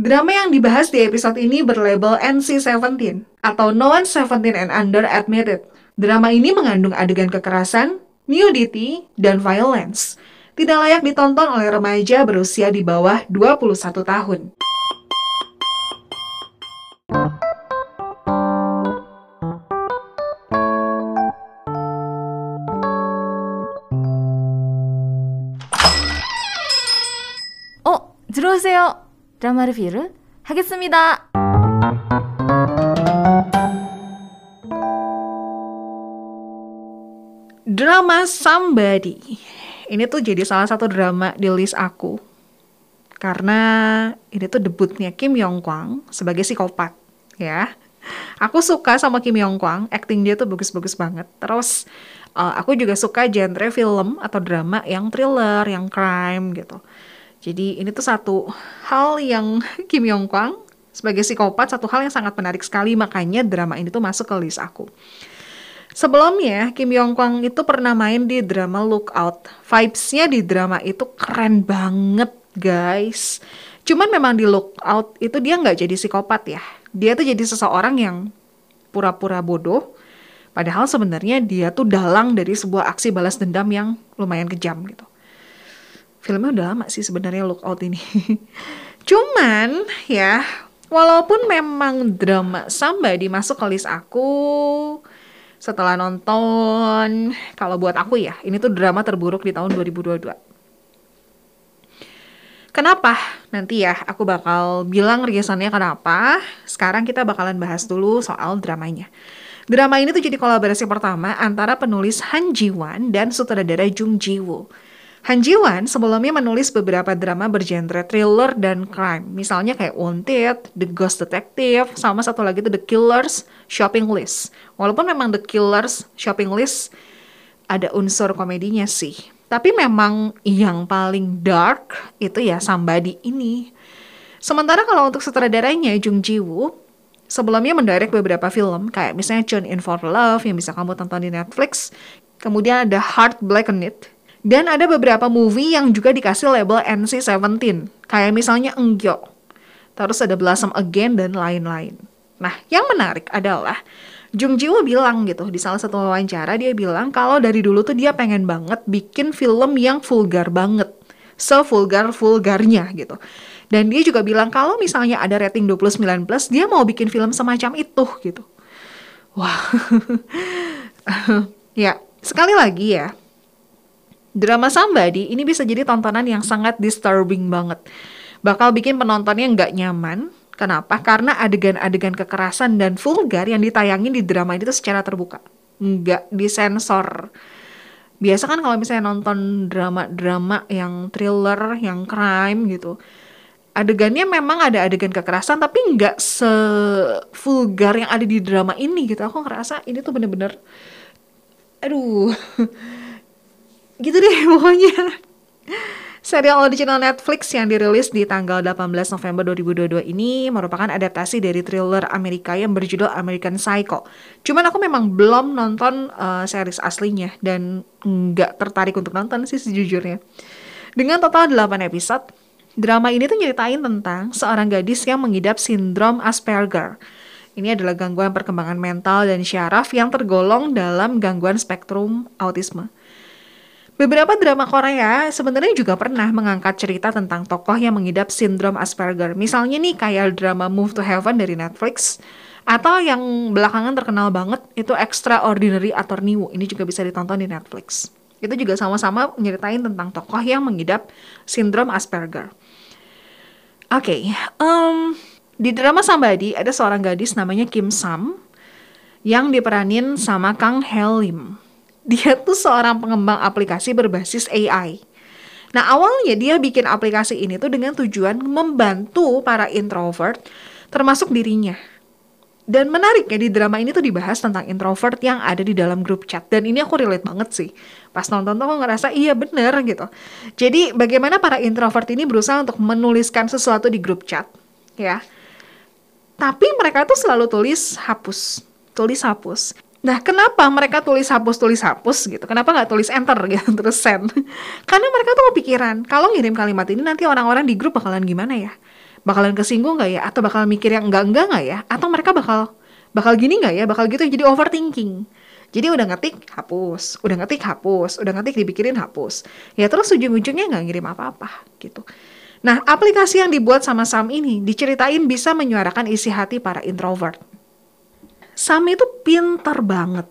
Drama yang dibahas di episode ini berlabel NC-17 atau No One 17 and Under Admitted. Drama ini mengandung adegan kekerasan, nudity, dan violence. Tidak layak ditonton oleh remaja berusia di bawah 21 tahun. 어, 들어오세요. 드라마 리뷰를 하겠습니다. Drama Somebody. Ini tuh jadi salah satu drama di list aku. Karena ini tuh debutnya Kim Yong Kwang sebagai psikopat, ya. Aku suka sama Kim Yong Kwang, acting dia tuh bagus-bagus banget. Terus uh, aku juga suka genre film atau drama yang thriller, yang crime gitu. Jadi ini tuh satu hal yang Kim Yong Kwang sebagai psikopat satu hal yang sangat menarik sekali makanya drama ini tuh masuk ke list aku. Sebelumnya, Kim Yong Kwang itu pernah main di drama Lookout. Vibes-nya di drama itu keren banget, guys. Cuman memang di Lookout itu dia nggak jadi psikopat ya. Dia tuh jadi seseorang yang pura-pura bodoh. Padahal sebenarnya dia tuh dalang dari sebuah aksi balas dendam yang lumayan kejam gitu. Filmnya udah lama sih sebenarnya Lookout ini. Cuman ya, walaupun memang drama Samba dimasuk ke list aku, setelah nonton kalau buat aku ya ini tuh drama terburuk di tahun 2022 Kenapa? Nanti ya aku bakal bilang reasonnya kenapa. Sekarang kita bakalan bahas dulu soal dramanya. Drama ini tuh jadi kolaborasi pertama antara penulis Han Ji Won dan sutradara Jung Ji Woo. Han Ji Won sebelumnya menulis beberapa drama bergenre thriller dan crime. Misalnya kayak Wanted, The Ghost Detective, sama satu lagi tuh The Killers Shopping List. Walaupun memang The Killers Shopping List ada unsur komedinya sih. Tapi memang yang paling dark itu ya Somebody ini. Sementara kalau untuk sutradaranya Jung Ji Woo, sebelumnya mendirect beberapa film kayak misalnya Tune In For Love yang bisa kamu tonton di Netflix. Kemudian ada Heart Blackened dan ada beberapa movie yang juga dikasih label NC-17, kayak misalnya Enggyo. Terus ada Blossom Again dan lain-lain. Nah, yang menarik adalah Jung Ji bilang gitu di salah satu wawancara dia bilang kalau dari dulu tuh dia pengen banget bikin film yang vulgar banget. Sevulgar vulgarnya gitu. Dan dia juga bilang kalau misalnya ada rating 29 plus dia mau bikin film semacam itu gitu. Wah. ya, sekali lagi ya, Drama Somebody ini bisa jadi tontonan yang sangat disturbing banget. Bakal bikin penontonnya nggak nyaman. Kenapa? Karena adegan-adegan kekerasan dan vulgar yang ditayangin di drama itu secara terbuka. Nggak disensor. Biasa kan kalau misalnya nonton drama-drama yang thriller, yang crime gitu. Adegannya memang ada adegan kekerasan tapi nggak se-vulgar yang ada di drama ini gitu. Aku ngerasa ini tuh bener-bener aduh gitu deh pokoknya Serial original Netflix yang dirilis di tanggal 18 November 2022 ini merupakan adaptasi dari thriller Amerika yang berjudul American Psycho. Cuman aku memang belum nonton uh, series aslinya dan nggak tertarik untuk nonton sih sejujurnya. Dengan total 8 episode, drama ini tuh nyeritain tentang seorang gadis yang mengidap sindrom Asperger. Ini adalah gangguan perkembangan mental dan syaraf yang tergolong dalam gangguan spektrum autisme. Beberapa drama Korea sebenarnya juga pernah mengangkat cerita tentang tokoh yang mengidap sindrom Asperger. Misalnya nih kayak drama Move to Heaven dari Netflix atau yang belakangan terkenal banget itu Extraordinary Attorney Woo. Ini juga bisa ditonton di Netflix. Itu juga sama-sama nyeritain tentang tokoh yang mengidap sindrom Asperger. Oke, okay, um, di drama Somebody ada seorang gadis namanya Kim Sam yang diperanin sama Kang Hel Lim dia tuh seorang pengembang aplikasi berbasis AI. Nah awalnya dia bikin aplikasi ini tuh dengan tujuan membantu para introvert termasuk dirinya. Dan menariknya di drama ini tuh dibahas tentang introvert yang ada di dalam grup chat. Dan ini aku relate banget sih. Pas nonton tuh aku ngerasa iya bener gitu. Jadi bagaimana para introvert ini berusaha untuk menuliskan sesuatu di grup chat. ya. Tapi mereka tuh selalu tulis hapus. Tulis hapus. Nah, kenapa mereka tulis hapus tulis hapus gitu? Kenapa nggak tulis enter gitu terus send? Karena mereka tuh kepikiran kalau ngirim kalimat ini nanti orang-orang di grup bakalan gimana ya? bakalan kesinggung nggak ya atau bakal mikir yang enggak enggak nggak ya atau mereka bakal bakal gini nggak ya bakal gitu jadi overthinking jadi udah ngetik hapus, udah ngetik hapus, udah ngetik dipikirin hapus. Ya terus ujung-ujungnya nggak ngirim apa-apa gitu. Nah, aplikasi yang dibuat sama Sam ini diceritain bisa menyuarakan isi hati para introvert. Sam itu pinter banget.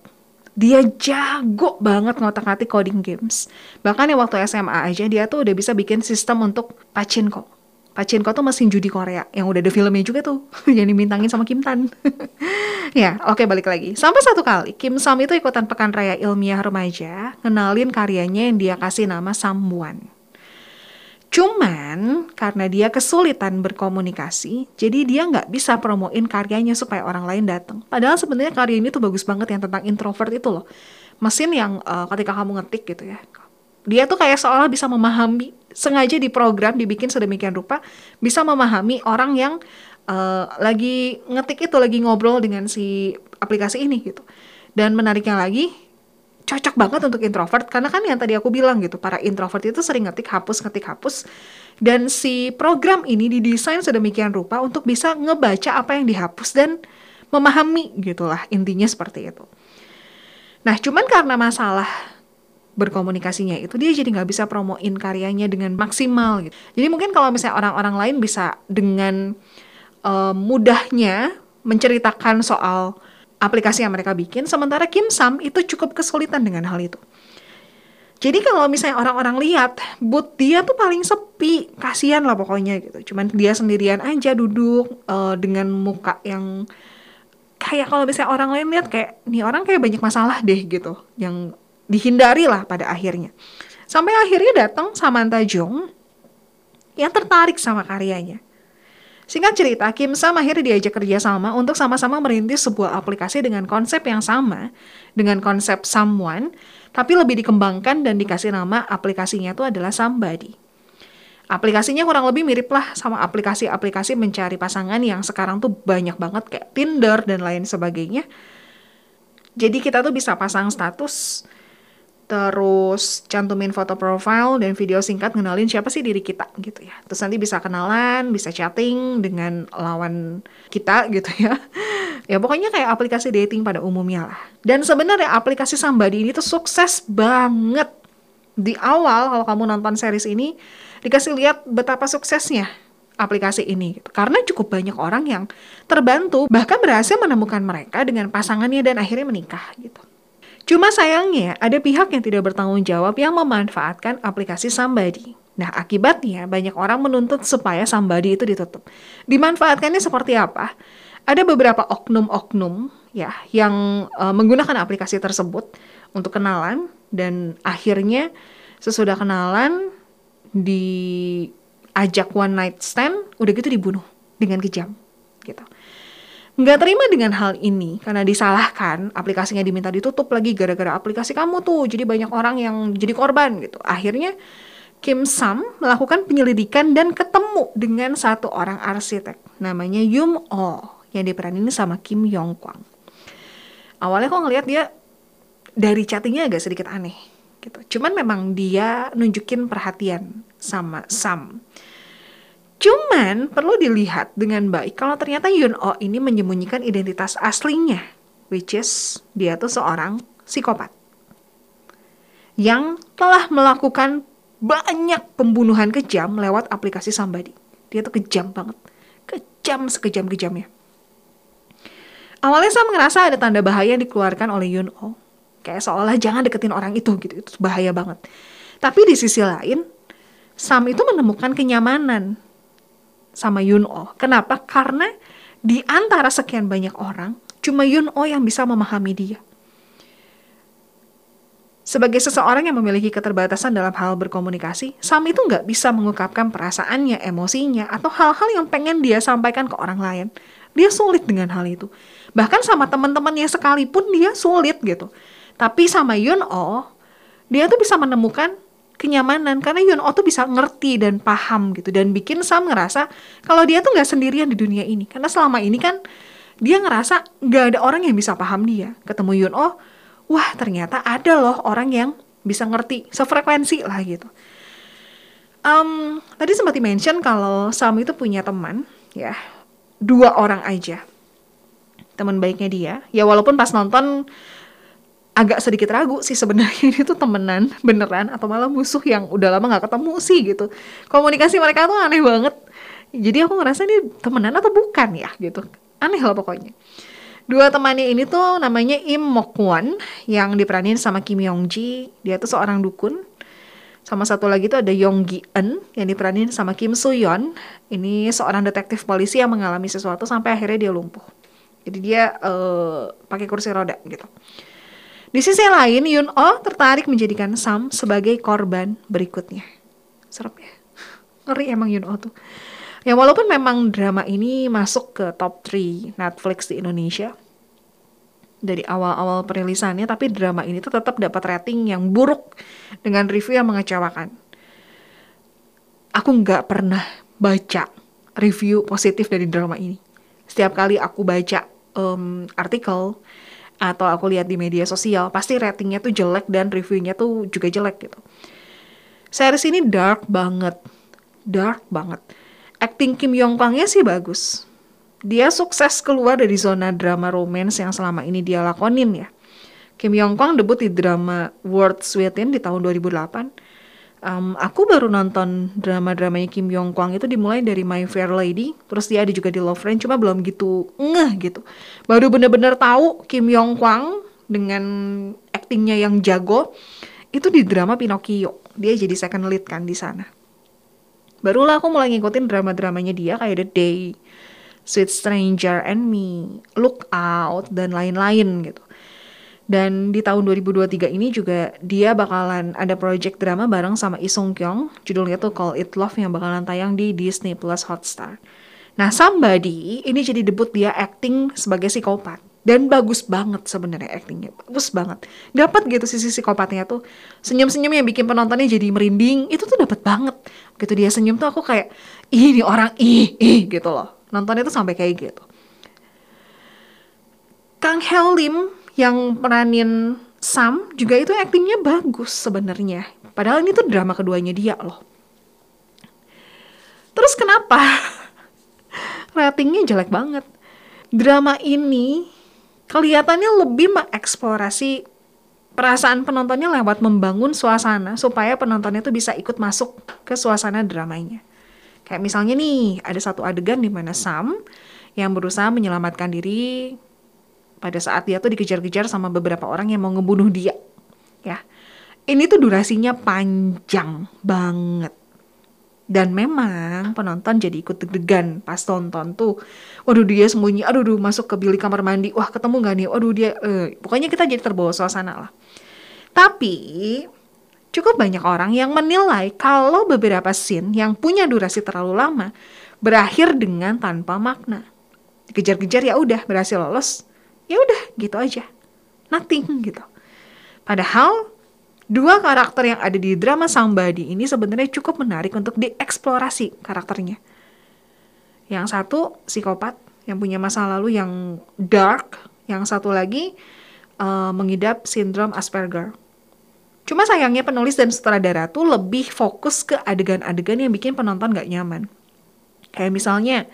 Dia jago banget ngotak-ngatik coding games. Bahkan ya waktu SMA aja dia tuh udah bisa bikin sistem untuk pachinko Pachinko tuh mesin judi Korea yang udah ada filmnya juga tuh yang dimintangin sama Kim Tan. ya, oke okay, balik lagi. Sampai satu kali Kim Sam itu ikutan pekan raya ilmiah remaja, ngenalin karyanya yang dia kasih nama Samwan. Cuman karena dia kesulitan berkomunikasi, jadi dia nggak bisa promoin karyanya supaya orang lain datang. Padahal sebenarnya karya ini tuh bagus banget yang tentang introvert itu loh. Mesin yang uh, ketika kamu ngetik gitu ya, dia tuh kayak seolah bisa memahami sengaja diprogram dibikin sedemikian rupa bisa memahami orang yang uh, lagi ngetik itu lagi ngobrol dengan si aplikasi ini gitu dan menariknya lagi cocok banget untuk introvert karena kan yang tadi aku bilang gitu para introvert itu sering ngetik hapus ngetik hapus dan si program ini didesain sedemikian rupa untuk bisa ngebaca apa yang dihapus dan memahami gitulah intinya seperti itu. Nah cuman karena masalah berkomunikasinya itu dia jadi nggak bisa promoin karyanya dengan maksimal gitu. Jadi mungkin kalau misalnya orang-orang lain bisa dengan uh, mudahnya menceritakan soal aplikasi yang mereka bikin, sementara Kim Sam itu cukup kesulitan dengan hal itu. Jadi kalau misalnya orang-orang lihat booth dia tuh paling sepi, kasihan lah pokoknya gitu. Cuman dia sendirian aja duduk uh, dengan muka yang kayak kalau misalnya orang lain lihat kayak nih orang kayak banyak masalah deh gitu, yang dihindari lah pada akhirnya. Sampai akhirnya datang Samantha Jung yang tertarik sama karyanya. Singkat cerita, Kim Sam akhirnya diajak kerja sama untuk sama-sama merintis sebuah aplikasi dengan konsep yang sama, dengan konsep someone, tapi lebih dikembangkan dan dikasih nama aplikasinya itu adalah Somebody. Aplikasinya kurang lebih mirip lah sama aplikasi-aplikasi mencari pasangan yang sekarang tuh banyak banget kayak Tinder dan lain sebagainya. Jadi kita tuh bisa pasang status, terus cantumin foto profile dan video singkat ngenalin siapa sih diri kita gitu ya. Terus nanti bisa kenalan, bisa chatting dengan lawan kita gitu ya. Ya pokoknya kayak aplikasi dating pada umumnya lah. Dan sebenarnya aplikasi Sambadi ini tuh sukses banget. Di awal kalau kamu nonton series ini dikasih lihat betapa suksesnya aplikasi ini gitu. Karena cukup banyak orang yang terbantu bahkan berhasil menemukan mereka dengan pasangannya dan akhirnya menikah gitu. Cuma sayangnya, ada pihak yang tidak bertanggung jawab yang memanfaatkan aplikasi Sambadi. Nah, akibatnya banyak orang menuntut supaya Sambadi itu ditutup. Dimanfaatkannya seperti apa? Ada beberapa oknum-oknum ya yang uh, menggunakan aplikasi tersebut untuk kenalan dan akhirnya sesudah kenalan diajak one night stand, udah gitu dibunuh dengan kejam gitu nggak terima dengan hal ini karena disalahkan aplikasinya diminta ditutup lagi gara-gara aplikasi kamu tuh. Jadi banyak orang yang jadi korban gitu. Akhirnya Kim Sam melakukan penyelidikan dan ketemu dengan satu orang arsitek. Namanya Yum Oh yang diperanin sama Kim Yong Kwang. Awalnya kok ngelihat dia dari chattingnya agak sedikit aneh gitu. Cuman memang dia nunjukin perhatian sama Sam Cuman perlu dilihat dengan baik kalau ternyata Yun Oh ini menyembunyikan identitas aslinya, which is dia tuh seorang psikopat yang telah melakukan banyak pembunuhan kejam lewat aplikasi Sambadi. Dia tuh kejam banget, kejam sekejam-kejamnya. Awalnya saya ngerasa ada tanda bahaya yang dikeluarkan oleh Yun Oh. Kayak seolah jangan deketin orang itu gitu, itu bahaya banget. Tapi di sisi lain, Sam itu menemukan kenyamanan sama Yun Oh. Kenapa? Karena di antara sekian banyak orang, cuma Yun Oh yang bisa memahami dia. Sebagai seseorang yang memiliki keterbatasan dalam hal berkomunikasi, Sam itu nggak bisa mengungkapkan perasaannya, emosinya, atau hal-hal yang pengen dia sampaikan ke orang lain. Dia sulit dengan hal itu. Bahkan sama teman-temannya sekalipun dia sulit gitu. Tapi sama Yun Oh, dia tuh bisa menemukan kenyamanan. Karena Yun Oh tuh bisa ngerti dan paham gitu. Dan bikin Sam ngerasa kalau dia tuh nggak sendirian di dunia ini. Karena selama ini kan dia ngerasa nggak ada orang yang bisa paham dia. Ketemu Yun Oh wah ternyata ada loh orang yang bisa ngerti sefrekuensi lah gitu. Um, tadi sempat di-mention kalau Sam itu punya teman, ya, dua orang aja. Teman baiknya dia. Ya walaupun pas nonton agak sedikit ragu sih sebenarnya ini tuh temenan beneran atau malah musuh yang udah lama nggak ketemu sih gitu. Komunikasi mereka tuh aneh banget. Jadi aku ngerasa ini temenan atau bukan ya gitu. Aneh lah pokoknya. Dua temannya ini tuh namanya Im Mok Won yang diperanin sama Kim Yong Ji. Dia tuh seorang dukun sama satu lagi itu ada Yong Gi Eun yang diperanin sama Kim Soo Yeon. Ini seorang detektif polisi yang mengalami sesuatu sampai akhirnya dia lumpuh. Jadi dia uh, pakai kursi roda gitu. Di sisi lain, Yun Oh tertarik menjadikan Sam sebagai korban berikutnya. Serem ya. Ngeri emang Yun Oh tuh. Ya walaupun memang drama ini masuk ke top 3 Netflix di Indonesia, dari awal-awal perilisannya tapi drama ini tuh tetap dapat rating yang buruk dengan review yang mengecewakan. Aku nggak pernah baca review positif dari drama ini. Setiap kali aku baca um, artikel atau aku lihat di media sosial, pasti ratingnya tuh jelek dan reviewnya tuh juga jelek gitu. Series ini dark banget, dark banget. Acting Kim Yong Kwangnya sih bagus, dia sukses keluar dari zona drama romance yang selama ini dia lakonin ya. Kim Yong Kwang debut di drama World Sweetin di tahun 2008. Um, aku baru nonton drama-dramanya Kim Yong Kwang itu dimulai dari My Fair Lady, terus dia ada juga di Love Friend, cuma belum gitu ngeh gitu. Baru bener-bener tahu Kim Yong Kwang dengan aktingnya yang jago itu di drama Pinocchio. Dia jadi second lead kan di sana. Barulah aku mulai ngikutin drama-dramanya dia kayak The Day, Sweet Stranger and Me, Look Out, dan lain-lain gitu. Dan di tahun 2023 ini juga dia bakalan ada project drama bareng sama Lee Sung Kyung, judulnya tuh Call It Love yang bakalan tayang di Disney Plus Hotstar. Nah, Somebody ini jadi debut dia acting sebagai psikopat. Dan bagus banget sebenarnya actingnya bagus banget. Dapat gitu sisi psikopatnya tuh. Senyum senyum yang bikin penontonnya jadi merinding itu tuh dapat banget. Gitu dia senyum tuh aku kayak ih ini orang ih ih gitu loh. Nonton itu sampai kayak gitu. Kang Hel Lim yang peranin Sam juga itu aktingnya bagus sebenarnya. Padahal ini tuh drama keduanya dia loh. Terus kenapa? Ratingnya jelek banget. Drama ini kelihatannya lebih mengeksplorasi perasaan penontonnya lewat membangun suasana supaya penontonnya tuh bisa ikut masuk ke suasana dramanya. Kayak misalnya nih, ada satu adegan di mana Sam yang berusaha menyelamatkan diri pada saat dia tuh dikejar-kejar sama beberapa orang yang mau ngebunuh dia. Ya. Ini tuh durasinya panjang banget. Dan memang penonton jadi ikut deg-degan pas tonton tuh. Waduh dia sembunyi, aduh, aduh masuk ke bilik kamar mandi. Wah ketemu gak nih? Waduh dia, eh. pokoknya kita jadi terbawa suasana lah. Tapi cukup banyak orang yang menilai kalau beberapa scene yang punya durasi terlalu lama berakhir dengan tanpa makna. Dikejar-kejar ya udah berhasil lolos, ya udah gitu aja, nothing gitu. Padahal dua karakter yang ada di drama Somebody ini sebenarnya cukup menarik untuk dieksplorasi karakternya. Yang satu psikopat yang punya masa lalu yang dark, yang satu lagi uh, mengidap sindrom Asperger Cuma sayangnya penulis dan sutradara tuh lebih fokus ke adegan-adegan yang bikin penonton gak nyaman. Kayak misalnya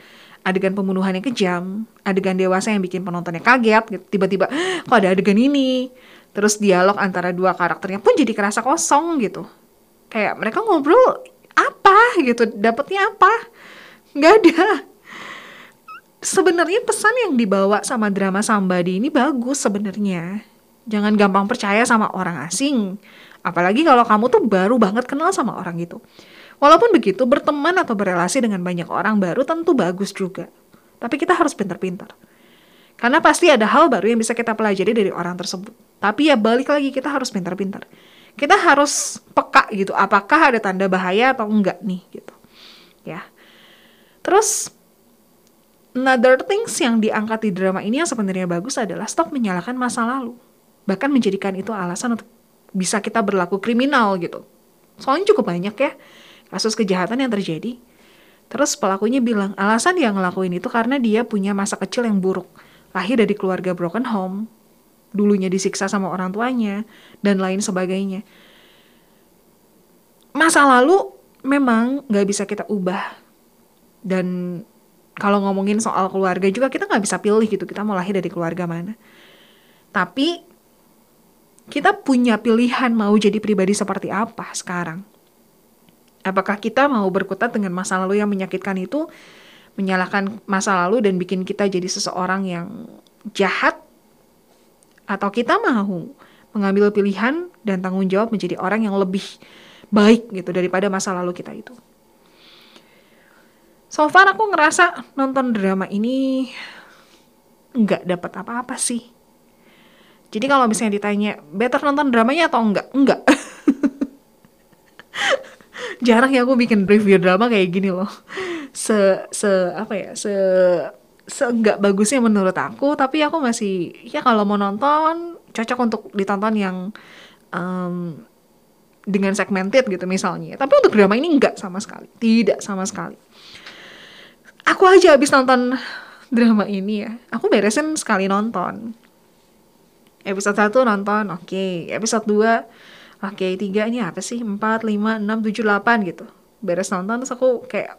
adegan pembunuhan yang kejam, adegan dewasa yang bikin penontonnya kaget, gitu. tiba-tiba kok ada adegan ini. Terus dialog antara dua karakternya pun jadi kerasa kosong gitu. Kayak mereka ngobrol apa gitu, dapetnya apa? Gak ada. Sebenarnya pesan yang dibawa sama drama Sambadi ini bagus sebenarnya. Jangan gampang percaya sama orang asing Apalagi kalau kamu tuh baru banget kenal sama orang itu. Walaupun begitu, berteman atau berelasi dengan banyak orang baru tentu bagus juga. Tapi kita harus pintar-pintar. Karena pasti ada hal baru yang bisa kita pelajari dari orang tersebut. Tapi ya balik lagi kita harus pintar-pintar. Kita harus peka gitu, apakah ada tanda bahaya atau enggak nih gitu. Ya. Terus another things yang diangkat di drama ini yang sebenarnya bagus adalah stop menyalahkan masa lalu. Bahkan menjadikan itu alasan untuk bisa kita berlaku kriminal gitu. Soalnya cukup banyak ya kasus kejahatan yang terjadi. Terus pelakunya bilang alasan dia ngelakuin itu karena dia punya masa kecil yang buruk. Lahir dari keluarga broken home, dulunya disiksa sama orang tuanya, dan lain sebagainya. Masa lalu memang nggak bisa kita ubah dan kalau ngomongin soal keluarga juga kita nggak bisa pilih gitu kita mau lahir dari keluarga mana tapi kita punya pilihan mau jadi pribadi seperti apa sekarang apakah kita mau berkutat dengan masa lalu yang menyakitkan itu menyalahkan masa lalu dan bikin kita jadi seseorang yang jahat atau kita mau mengambil pilihan dan tanggung jawab menjadi orang yang lebih baik gitu daripada masa lalu kita itu. So far aku ngerasa nonton drama ini nggak dapat apa-apa sih. Jadi kalau misalnya ditanya better nonton dramanya atau enggak? Enggak. Jarang ya aku bikin review drama kayak gini loh. Se se apa ya? Se seenggak bagusnya menurut aku tapi aku masih ya kalau mau nonton cocok untuk ditonton yang um, dengan segmented gitu misalnya tapi untuk drama ini enggak sama sekali tidak sama sekali aku aja habis nonton drama ini ya aku beresin sekali nonton episode 1 nonton oke okay. episode 2 oke okay, 3 ini apa sih? 4, 5, 6, 7, 8 gitu. Beres nonton terus aku kayak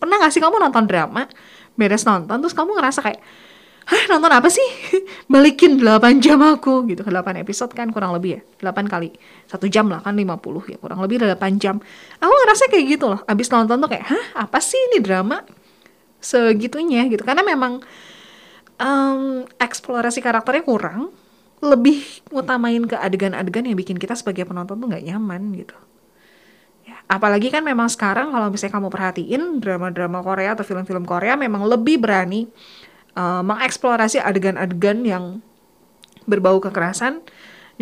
pernah gak sih kamu nonton drama? Beres nonton terus kamu ngerasa kayak Hah nonton apa sih? Balikin 8 jam aku gitu. 8 episode kan kurang lebih ya 8 kali satu jam lah kan 50 ya kurang lebih 8 jam. Aku ngerasa kayak gitu loh. Abis nonton tuh kayak Hah apa sih ini drama? Segitunya? Gitu. Karena memang um, Eksplorasi karakternya kurang Lebih ngutamain ke adegan-adegan yang bikin kita sebagai penonton tuh gak nyaman gitu apalagi kan memang sekarang kalau misalnya kamu perhatiin drama-drama Korea atau film-film Korea memang lebih berani uh, mengeksplorasi adegan-adegan yang berbau kekerasan,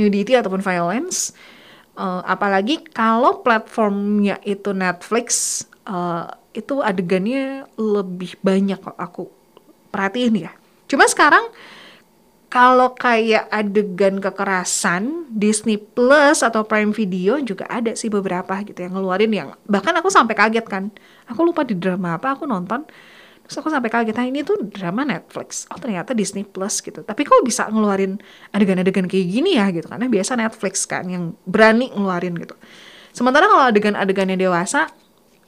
nudity ataupun violence. Uh, apalagi kalau platformnya itu Netflix, uh, itu adegannya lebih banyak kok aku perhatiin ya. Cuma sekarang kalau kayak adegan kekerasan Disney Plus atau Prime Video juga ada sih beberapa gitu yang ngeluarin yang bahkan aku sampai kaget kan. Aku lupa di drama apa aku nonton terus aku sampai kaget nah ini tuh drama Netflix. Oh ternyata Disney Plus gitu. Tapi kok bisa ngeluarin adegan-adegan kayak gini ya gitu? Karena biasa Netflix kan yang berani ngeluarin gitu. Sementara kalau adegan-adegannya dewasa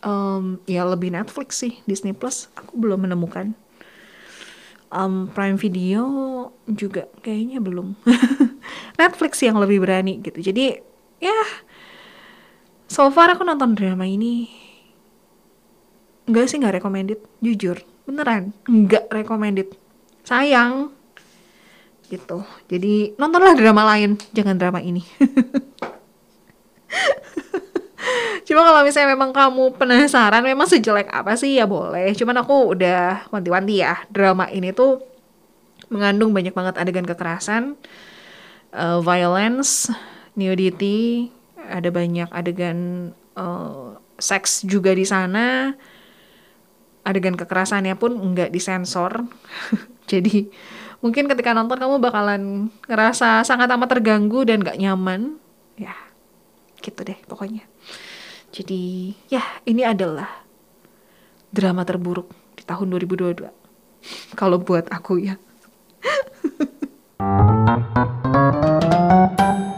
um, ya lebih Netflix sih Disney Plus. Aku belum menemukan. Um, Prime Video juga. Kayaknya belum. Netflix yang lebih berani gitu. Jadi ya so far aku nonton drama ini enggak sih nggak recommended. Jujur beneran nggak recommended. Sayang. Gitu. Jadi nontonlah drama lain jangan drama ini. Cuma kalau misalnya memang kamu penasaran memang sejelek apa sih ya boleh. Cuman aku udah wanti-wanti ya. Drama ini tuh mengandung banyak banget adegan kekerasan, uh, violence, nudity, ada banyak adegan uh, seks juga di sana. Adegan kekerasannya pun nggak disensor. Jadi mungkin ketika nonton kamu bakalan ngerasa sangat amat terganggu dan gak nyaman. Ya, gitu deh pokoknya. Jadi ya ini adalah drama terburuk di tahun 2022. Kalau buat aku ya. Thank you.